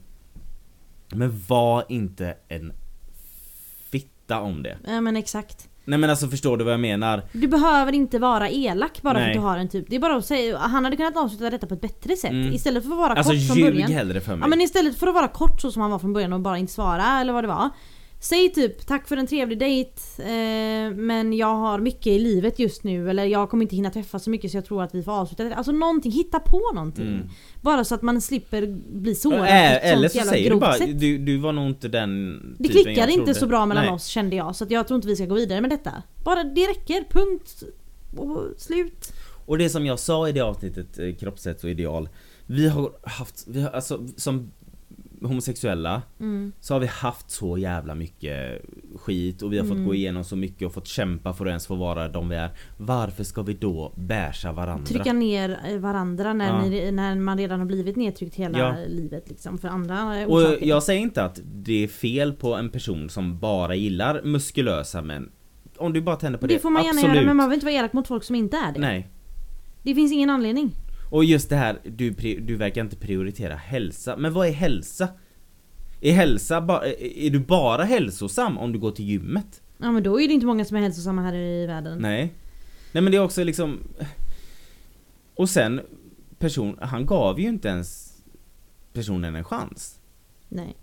Men var inte en fitta om det. Ja men exakt. Nej men alltså förstår du vad jag menar? Du behöver inte vara elak bara för Nej. att du har en typ. Det är bara att säga, han hade kunnat avsluta detta på ett bättre sätt. Mm. Istället för att vara Alltså kort från ljug början. hellre för mig. Ja men istället för att vara kort så som han var från början och bara inte svara eller vad det var. Säg typ tack för en trevlig dejt eh, men jag har mycket i livet just nu eller jag kommer inte hinna träffa så mycket så jag tror att vi får avsluta. Alltså någonting, hitta på någonting. Mm. Bara så att man slipper bli sårad på Ä- ett Eller så säger du bara, sätt. du, du var nog inte den Det klickade inte så bra mellan Nej. oss kände jag så att jag tror inte vi ska gå vidare med detta. Bara det räcker, punkt. Och slut. Och det som jag sa i det avsnittet, eh, kroppshets och ideal Vi har haft, vi har, alltså som homosexuella Mm. så har vi haft så jävla mycket skit och vi har Mm. fått gå igenom så mycket och fått kämpa för att ens få vara de vi är Varför ska vi då bärsa varandra? Trycka ner eh, varandra när, Ja. ni, när man redan har blivit nedtryckt hela Ja. livet liksom för andra eh, Och orsaker. jag säger inte att det är fel på en person som bara gillar muskulösa män Om du bara tänder på det, det får man gärna absolut göra men man vill inte vara elak mot folk som inte är det. Nej Det finns ingen anledning. Och just det här, du, du verkar inte prioritera hälsa. Men vad är hälsa? Är hälsa bara, är du bara hälsosam om du går till gymmet? Ja men då är det inte många som är hälsosamma här i världen. Nej. Nej men det är också liksom... Och sen, person, han gav ju inte ens personen en chans. Nej.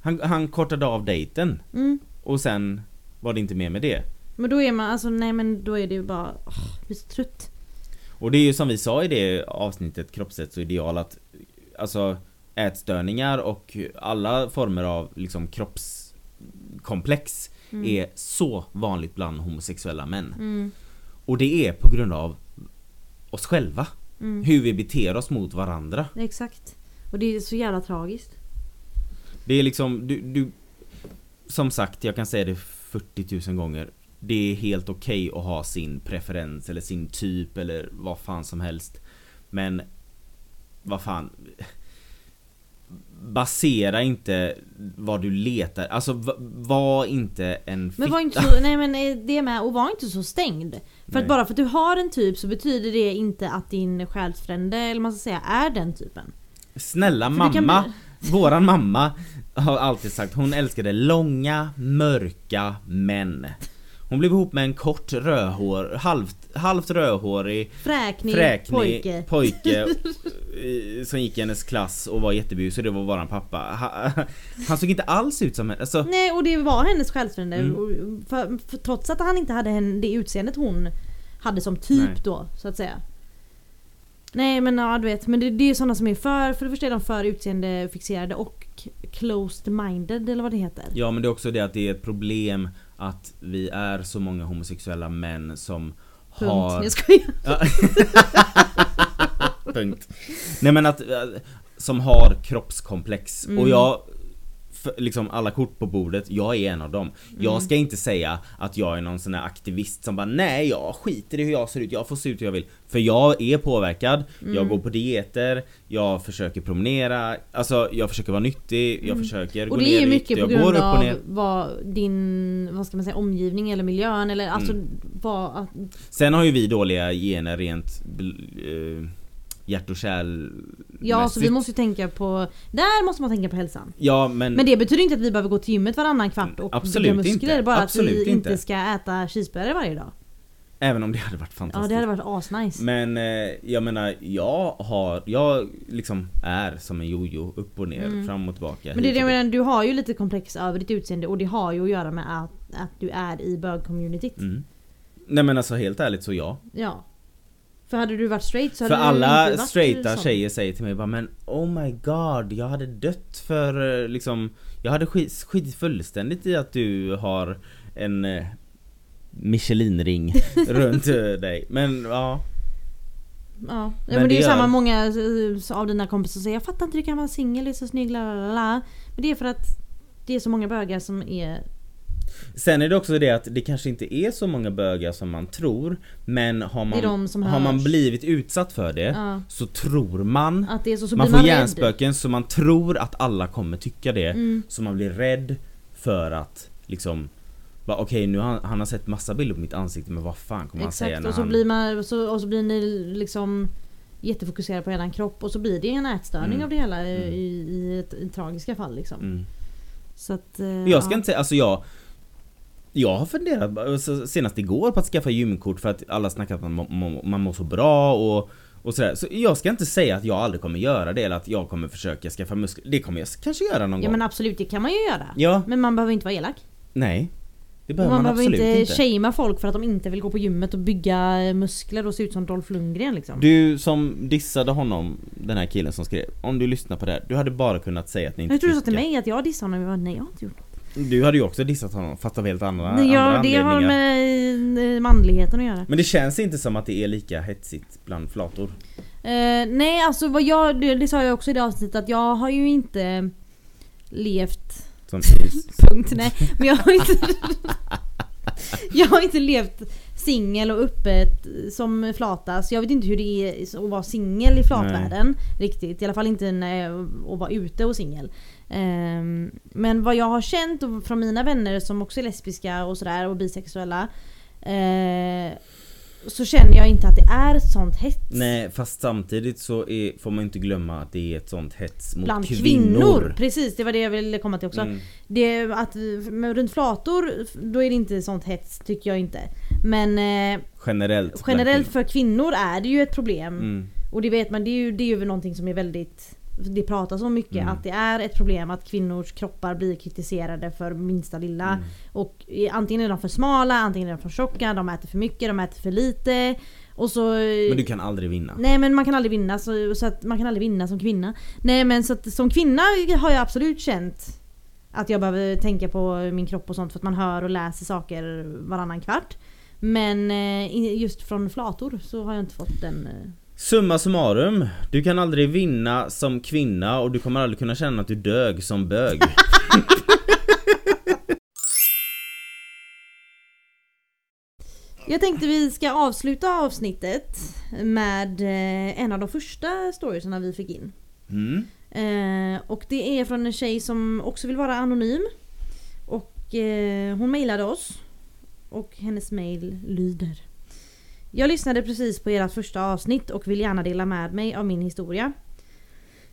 Han, han kortade av dejten Mm. och sen var det inte mer med det. Men då är man, alltså nej men då är det ju bara, åh, jag blir så trött. Och det är ju som vi sa i det avsnittet kroppshets och ideal att alltså ätstörningar och alla former av liksom kroppskomplex Mm. är så vanligt bland homosexuella män. Mm. Och det är på grund av oss själva. Mm. Hur vi beter oss mot varandra. Exakt. Och det är så jävla tragiskt. Det är liksom, du, du Som sagt, jag kan säga det 40 000 gånger. Det är helt okej att ha sin preferens eller sin typ eller vad fan som helst. Men vad fan Basera inte vad du letar, alltså va- var inte en fitta. Men var inte så, nej men eh, det med, och var inte så stängd. För Nej. att bara för att du har en typ så betyder det inte att din själsfrände, eller man ska säga, är den typen. Snälla För kan mamma, bli- våran mamma har alltid sagt hon älskade långa, mörka män. Hon blev ihop med en kort rödhår, halvt, halvt rödhårig, Fräknig, fräknig pojke. pojke eh, som gick i hennes klass och var jättebusig, det var våran pappa. Ha- Han såg inte alls ut som en, alltså, Nej och det var hennes själsfrände. Mm. Och För, för, trots att han inte hade hen- det utseendet hon hade som typ Nej. då, så att säga. Nej men ja du vet, men det, det är sådana som är för, för det första är de för utseendefixerade och closed minded eller vad det heter. Ja men det är också det att det är ett problem att vi är så många homosexuella män som Punkt. har... Jag skojar. Ja. Punkt. Nej men att, eh, som har kroppskomplex Mm. och jag för, liksom alla kort på bordet, jag är en av dem. Jag ska inte säga att jag är någon sån här aktivist som bara nej jag skiter i hur jag ser ut, jag får se ut hur jag vill. För jag är påverkad, jag går på dieter, jag försöker promenera, alltså jag försöker vara nyttig, jag försöker gå Och det ner är ju mycket på grund ner. av vad din, vad ska man säga, omgivning eller miljön eller alltså Mm. vad, att, Sen har ju vi dåliga gener rent eh, hjärt och kärl Ja så vi måste ju tänka på, där måste man tänka på hälsan. Ja men, Men det betyder inte att vi behöver gå till gymmet varannan kvart och bygga muskler inte. bara Absolut att vi inte. ska äta cheeseburgare varje dag. även om det hade varit Ja fantastiskt. det hade varit asnice. Men eh, jag menar, jag har, jag liksom är som en jojo upp och ner, Mm. fram och tillbaka. Men det är det jag menar, du har ju lite komplex över ditt utseende och det har ju att göra med att, att du är i bög-communityt. Mm. Nej men alltså helt ärligt så ja. Ja. För hade du varit straight så För hade du inte alla varit straighta sån. tjejer säger till mig bara men oh my god, jag hade dött för eh, liksom Jag hade skit, skitit fullständigt i att du har en eh, Michelinring runt eh, dig. Men ja, Ja, ja Men men, det är det ju gör- samma många av dina kompisar säger Jag fattar inte hur du kan vara singel, du är så snygg, la. Men det är för att det är så många bögar som är... Sen är det också det att det kanske inte är så många bögar som man tror Men har man, har man blivit utsatt för det Ja, så tror man att det är så, så Man får man rädd. hjärnspöken så man tror att alla kommer tycka det Mm. Så man blir rädd för att liksom Okej nu har han, har sett massa bilder på mitt ansikte men vad fan kommer han säga Exakt, när och så, han... blir man, så, och så blir ni liksom jättefokuserade på eran kropp och så blir det en ätstörning Mm. av det hela i, Mm. i, i, ett, i tragiska fall liksom. mm. Så att... eh, Jag ska ja. inte säga, alltså jag Jag har funderat alltså, senast igår på att skaffa gymkort för att alla snackar att man, må, man mår så bra och och sådär. Så jag ska inte säga att jag aldrig kommer göra det eller att jag kommer försöka skaffa muskler. Det kommer jag kanske göra någon Ja gång. men absolut, det kan man ju göra. Ja, Men man behöver inte vara elak. nej. Det behöver man, man, behöver absolut inte shamea folk för att de inte vill gå på gymmet och bygga muskler och se ut som Dolph Lundgren liksom. Du som dissade honom, den här killen som skrev, om du lyssnar på det här, du hade bara kunnat säga att ni inte jag tror du sa till mig att jag dissade honom, jag bara, nej jag har inte gjort något. Du hade ju också dissat honom, fast av helt andra, Det, andra jag, det har anledningar. med eh, manligheten att göra. Men det känns inte som att det är lika hetsigt bland flator. Eh, nej alltså vad jag, det, det sa jag också i det avsnittet att jag har ju inte levt Som Punkt, nej. Men jag har inte... jag har inte levt singel och öppet som flata så jag vet inte hur det är att vara singel i flatvärlden riktigt. I alla fall inte när jag, att vara ute och singel. Ehm, men vad jag har känt och från mina vänner som också är lesbiska och sådär och bisexuella eh, så känner jag inte att det är ett sånt hets. Nej fast samtidigt så är, får man inte glömma att det är ett sånt hets mot Bland kvinnor. kvinnor. Precis, det var det jag ville komma till också. Mm. Det, att, runt flator, då är det inte sånt hets tycker jag inte. Men eh, Generellt. generellt för kvinnor är det ju ett problem. Mm. Och det vet man, det är ju, det är ju någonting som är väldigt det pratas om mycket Mm. att det är ett problem att kvinnors kroppar blir kritiserade för minsta lilla. Mm. Och eh, antingen är de för smala, antingen är de för tjocka, de äter för mycket, de äter för lite. Och så... Men du kan aldrig vinna. Nej men man kan aldrig vinna så, så att man kan aldrig vinna som kvinna. Nej men så att som kvinna har jag absolut känt att jag behöver tänka på min kropp och sånt för att man hör och läser saker varannan kvart. Men eh, just från flator så har jag inte fått den... eh, Summa summarum, du kan aldrig vinna som kvinna och du kommer aldrig kunna känna att du dög som bög. Jag tänkte vi ska avsluta avsnittet med eh, en av de första storiesarna vi fick in. Mm. Eh, och det är från en tjej som också vill vara anonym. Och eh, hon mejlade oss. Och hennes mail lyder. Jag lyssnade precis på ert första avsnitt och vill gärna dela med mig av min historia.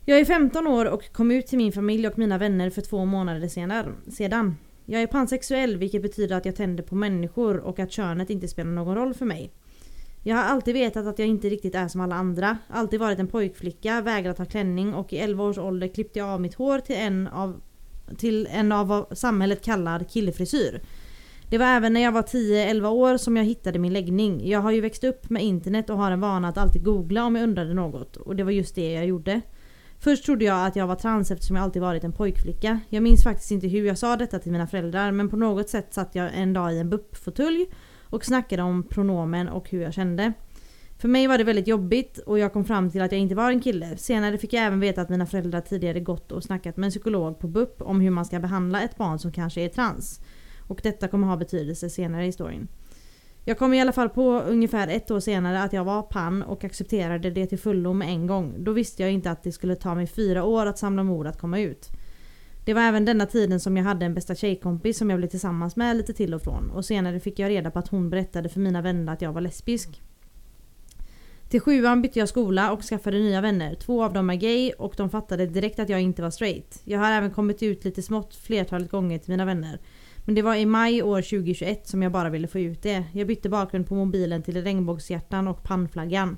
Jag är 15 år och kom ut till min familj och mina vänner för två månader senare, sedan. Jag är pansexuell vilket betyder att jag tänder på människor och att könet inte spelar någon roll för mig. Jag har alltid vetat att jag inte riktigt är som alla andra. Alltid varit en pojkflicka, vägrat ha klänning och i 11 års ålder klippte jag av mitt hår till en av, till en av vad samhället kallar killfrisyr. Det var även när jag var 10-11 år som jag hittade min läggning. Jag har ju växt upp med internet och har en vana att alltid googla om jag undrade något och det var just det jag gjorde. Först trodde jag att jag var trans eftersom jag alltid varit en pojkflicka. Jag minns faktiskt inte hur jag sa detta till mina föräldrar men på något sätt satt jag en dag i en BUP-fåtölj och snackade om pronomen och hur jag kände. För mig var det väldigt jobbigt och jag kom fram till att jag inte var en kille. Senare fick jag även veta att mina föräldrar tidigare gått och snackat med en psykolog på BUP om hur man ska behandla ett barn som kanske är trans. Och detta kommer ha betydelse senare i historien. Jag kom i alla fall på ungefär ett år senare att jag var pan och accepterade det till fullo med en gång. Då visste jag inte att det skulle ta mig fyra år att samla mod att komma ut. Det var även denna tiden som jag hade en bästa tjejkompis som jag blev tillsammans med lite till och från. Och senare fick jag reda på att hon berättade för mina vänner att jag var lesbisk. Till sjuan bytte jag skola och skaffade nya vänner. Två av dem är gay och de fattade direkt att jag inte var straight. Jag har även kommit ut lite smått flertalet gånger till mina vänner. Men det var i maj år 2021 som jag bara ville få ut det. Jag bytte bakgrund på mobilen till regnbågshjärtan och pannflaggan.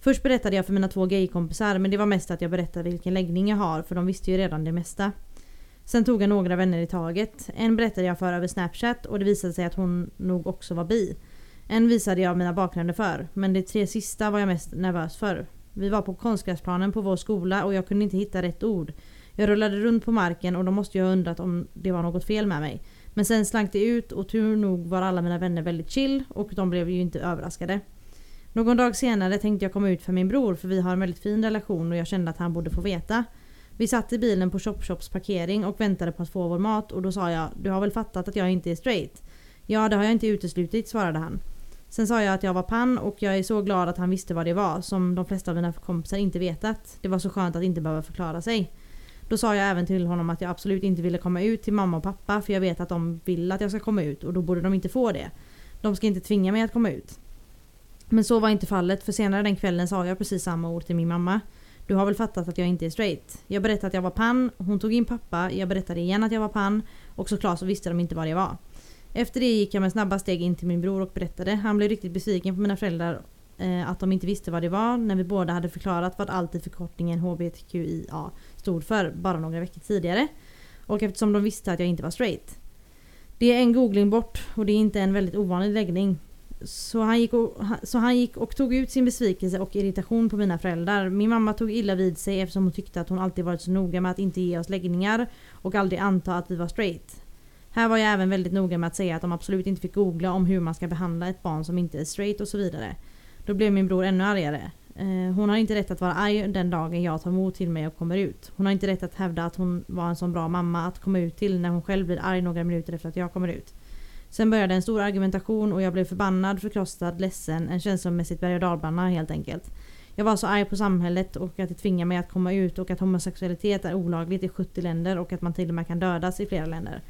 Först berättade jag för mina två gaykompisar men det var mest att jag berättade vilken läggning jag har för de visste ju redan det mesta. Sen tog jag några vänner i taget. En berättade jag för över snapchat och det visade sig att hon nog också var bi. En visade jag mina bakgrunder för, men de tre sista var jag mest nervös för. Vi var på konstgräsplanen på vår skola och jag kunde inte hitta rätt ord. Jag rullade runt på marken och de måste ju ha undrat om det var något fel med mig. Men sen slank det ut och tur nog var alla mina vänner väldigt chill och de blev ju inte överraskade. Någon dag senare tänkte jag komma ut för min bror för vi har en väldigt fin relation och jag kände att han borde få veta. Vi satt i bilen på Chop Chops parkering och väntade på att få vår mat och då sa jag Du har väl fattat att jag inte är straight? Ja det har jag inte uteslutit svarade han. Sen sa jag att jag var pan och jag är så glad att han visste vad det var som de flesta av mina kompisar inte vetat. Det var så skönt att inte behöva förklara sig. Då sa jag även till honom att jag absolut inte ville komma ut till mamma och pappa för jag vet att de vill att jag ska komma ut och då borde de inte få det. De ska inte tvinga mig att komma ut. Men så var inte fallet för senare den kvällen sa jag precis samma ord till min mamma. Du har väl fattat att jag inte är straight? Jag berättade att jag var pan, hon tog in pappa, jag berättade igen att jag var pan och såklart så visste de inte vad det var. Efter det gick jag med snabba steg in till min bror och berättade. Han blev riktigt besviken på mina föräldrar eh, att de inte visste vad det var när vi båda hade förklarat vad allt i förkortningen HBTQIA stod för bara några veckor tidigare. Och eftersom de visste att jag inte var straight. Det är en googling bort och det är inte en väldigt ovanlig läggning. Så han, gick och, så han gick och tog ut sin besvikelse och irritation på mina föräldrar. Min mamma tog illa vid sig eftersom hon tyckte att hon alltid varit så noga med att inte ge oss läggningar och aldrig anta att vi var straight. Här var jag även väldigt noga med att säga att de absolut inte fick googla om hur man ska behandla ett barn som inte är straight och så vidare. Då blev min bror ännu argare. Eh, hon har inte rätt att vara arg den dagen jag tar emot till mig och kommer ut. Hon har inte rätt att hävda att hon var en sån bra mamma att komma ut till när hon själv blir arg några minuter efter att jag kommer ut. Sen började en stor argumentation och jag blev förbannad, förkrossad, ledsen, en känslomässigt berg och dalbana helt enkelt. Jag var så arg på samhället och att det tvingar mig att komma ut och att homosexualitet är olagligt i 70 länder och att man till och med kan dödas i flera länder.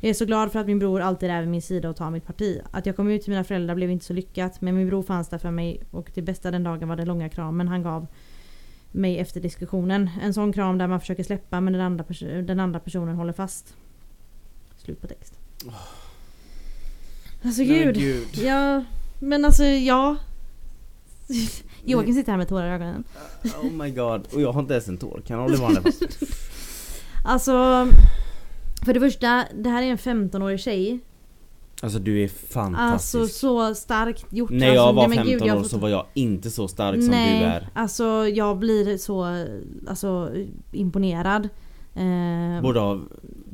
Jag är så glad för att min bror alltid är vid min sida och tar mitt parti. Att jag kom ut till mina föräldrar blev inte så lyckat men min bror fanns där för mig och det bästa den dagen var den långa kramen han gav mig efter diskussionen. En sån kram där man försöker släppa men den andra, den andra personen håller fast. Slut på text. Alltså Nej, gud. gud. Ja, men alltså ja. Joakim sitter här med tårar i ögonen. Oh my god, och jag har inte ens en tår. Kan hålla varandra fast? Alltså. För det första, det här är en 15-årig tjej. Alltså du är fantastisk. Alltså så starkt gjort. När jag alltså, var nej, men 15 gud, år så var jag inte så stark som Nej, du är. alltså jag blir så alltså, imponerad. Eh, Både av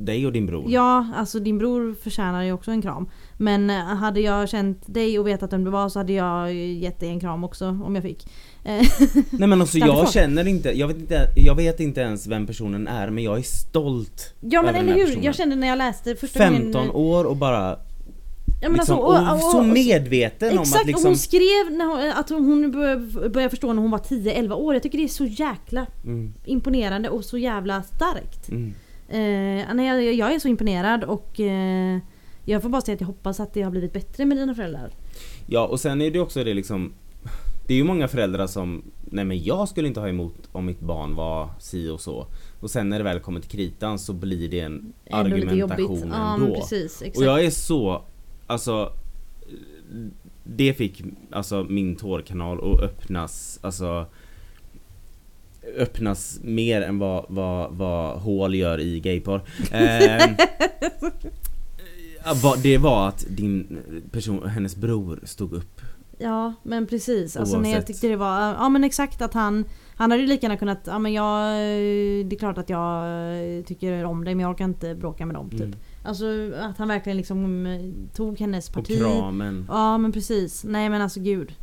dig och din bror. Ja, alltså din bror förtjänar ju också en kram. Men eh, hade jag känt dig och vetat vem du var så hade jag gett dig en kram också om jag fick. Eh, Nej men alltså jag känner inte, jag vet inte, jag vet inte ens vem personen är men jag är stolt. ja men eller hur, personen. jag kände när jag läste första 15 gången... år och bara Ja, men liksom, alltså, och- och, och- så och- medveten om Exakt, att liksom och hon skrev när hon, att hon började förstå när hon var 10-11 år. Jag tycker det är så jäkla mm, imponerande och så jävla starkt. mm. Eh, nej, jag, jag är så imponerad och eh, jag får bara säga att jag hoppas att det har blivit bättre med dina föräldrar. Ja och sen är det också det liksom Det är ju många föräldrar som Nej men jag skulle inte ha emot om mitt barn var si och så Och sen när det väl kommer till kritan så blir det en Ändå argumentation. Ja, ändå precis. Exakt. Och jag är så Alltså Det fick alltså min tårkanal att öppnas Alltså Öppnas mer än vad, vad, vad hål gör i gayporr vad- Det var att din person, hennes bror stod upp Ja men precis. Alltså, när jag tyckte det var, ja men exakt att han Han hade ju lika gärna kunnat, ja men jag Det är klart att jag eh, tycker om dig men jag orkar inte bråka med dem typ. Mm. Alltså att han verkligen liksom eh, tog hennes Och parti. kramen Ja men precis. Nej men alltså gud.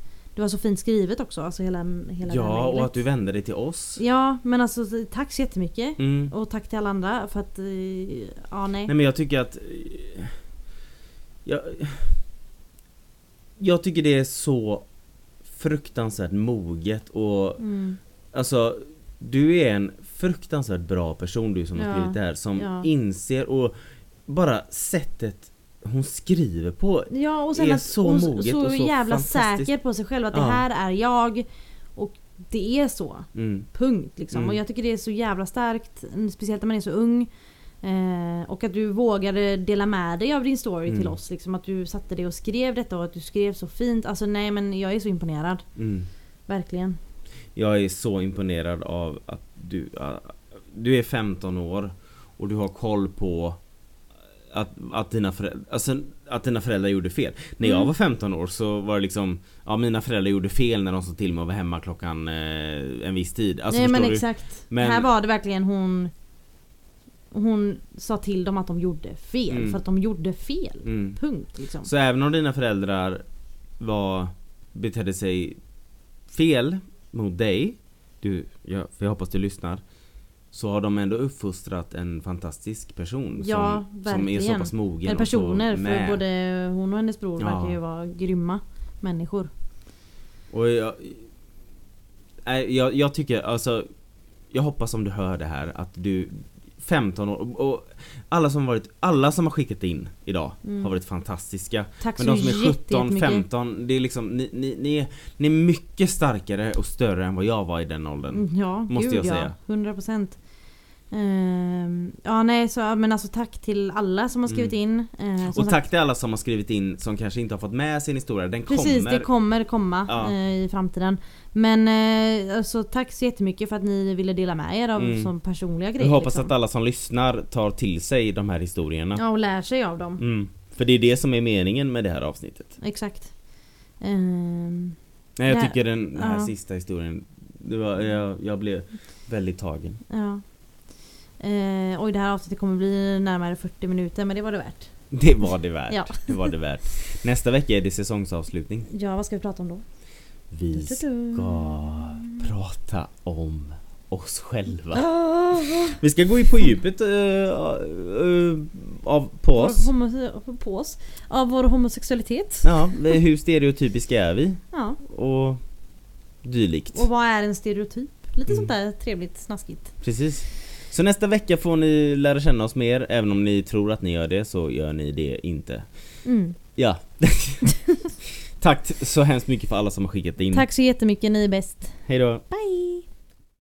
Det var så fint skrivet också, alltså hela, hela Ja, och att du vände dig till oss. Ja, men alltså tack så jättemycket. Mm. Och tack till alla andra för att, eh, ja nej. Nej men jag tycker att... eh, Jag, jag tycker det är så fruktansvärt moget och Mm. alltså du är en fruktansvärt bra person du som har skrivit det här som ja. inser och bara sättet hon skriver på Ja och sen är att så hon moget så och så jävla säker på sig själv att Ja. det här är jag. Och det är så. mm, Punkt liksom. Mm. Och jag tycker det är så jävla starkt. Speciellt när man är så ung. Eh, och att du vågade dela med dig av din story Mm. till oss. Liksom, att du satte dig och skrev detta och att du skrev så fint. Alltså nej men jag är så imponerad. mm. Verkligen. Jag är så imponerad av att du, äh, du är 15 år och du har koll på att, att, dina föräldrar, alltså, att dina föräldrar gjorde fel. När jag Mm. var 15 år så var det liksom Ja mina föräldrar gjorde fel när de sa till mig att vara hemma klockan eh, en viss tid. Alltså, nej men du? exakt. Men- Här var det verkligen hon Hon sa till dem att de gjorde fel. Mm. För att de gjorde fel. Mm. Punkt liksom. Så även om dina föräldrar var betedde sig fel mot dig du, ja, för jag hoppas du lyssnar Så har de ändå uppfostrat en fantastisk person Ja, som, som är så verkligen. pass mogen Eller personer, för både hon och hennes bror Ja. verkar ju vara grymma människor. Och jag, jag, jag tycker alltså Jag hoppas om du hör det här att du 15 år och, alla som varit, alla som har skickat in idag Mm. har varit fantastiska Tack Men de som är 17, jättemycket. 15, det är liksom ni, ni, ni, är, ni är mycket starkare och större än vad jag var i den åldern Mm, Ja, Måste gud jag ja. säga. 100 Ehm, ja nej så men alltså tack till alla som har skrivit in. Eh, som Mm. Och sagt, tack till alla som har skrivit in som kanske inte har fått med sin historia, den Precis, kommer det kommer komma Ja. eh, i framtiden. Men eh, alltså, tack så jättemycket för att ni ville dela med er av Mm. som personliga Jag grejer. hoppas liksom. att alla som lyssnar tar till sig de här historierna Ja, och lär sig av dem. mm. För det är det som är meningen med det här avsnittet Exakt. Ehm, Nej jag tycker den här ja. sista historien var, jag, jag blev väldigt tagen ja. Eh, oj, det här avsnittet kommer bli närmare 40 minuter, men det var det värt. Det var det värt, Ja. det var det värt Nästa vecka är det säsongsavslutning Ja, vad ska vi prata om då? Vi ska prata om oss själva Ah, Vi ska gå in på djupet eh, eh, av, på oss på oss. Av vår homosexualitet. Ja, hur stereotypiska är vi? Ja. Och dylikt Och vad är en stereotyp? Lite Mm. sånt där trevligt, snaskigt. Precis Så nästa vecka får ni lära känna oss mer. Även om ni tror att ni gör det så gör ni det inte. Mm. Ja. Tack så hemskt mycket för alla som har skickat in. Tack så jättemycket, ni är bäst. Hej då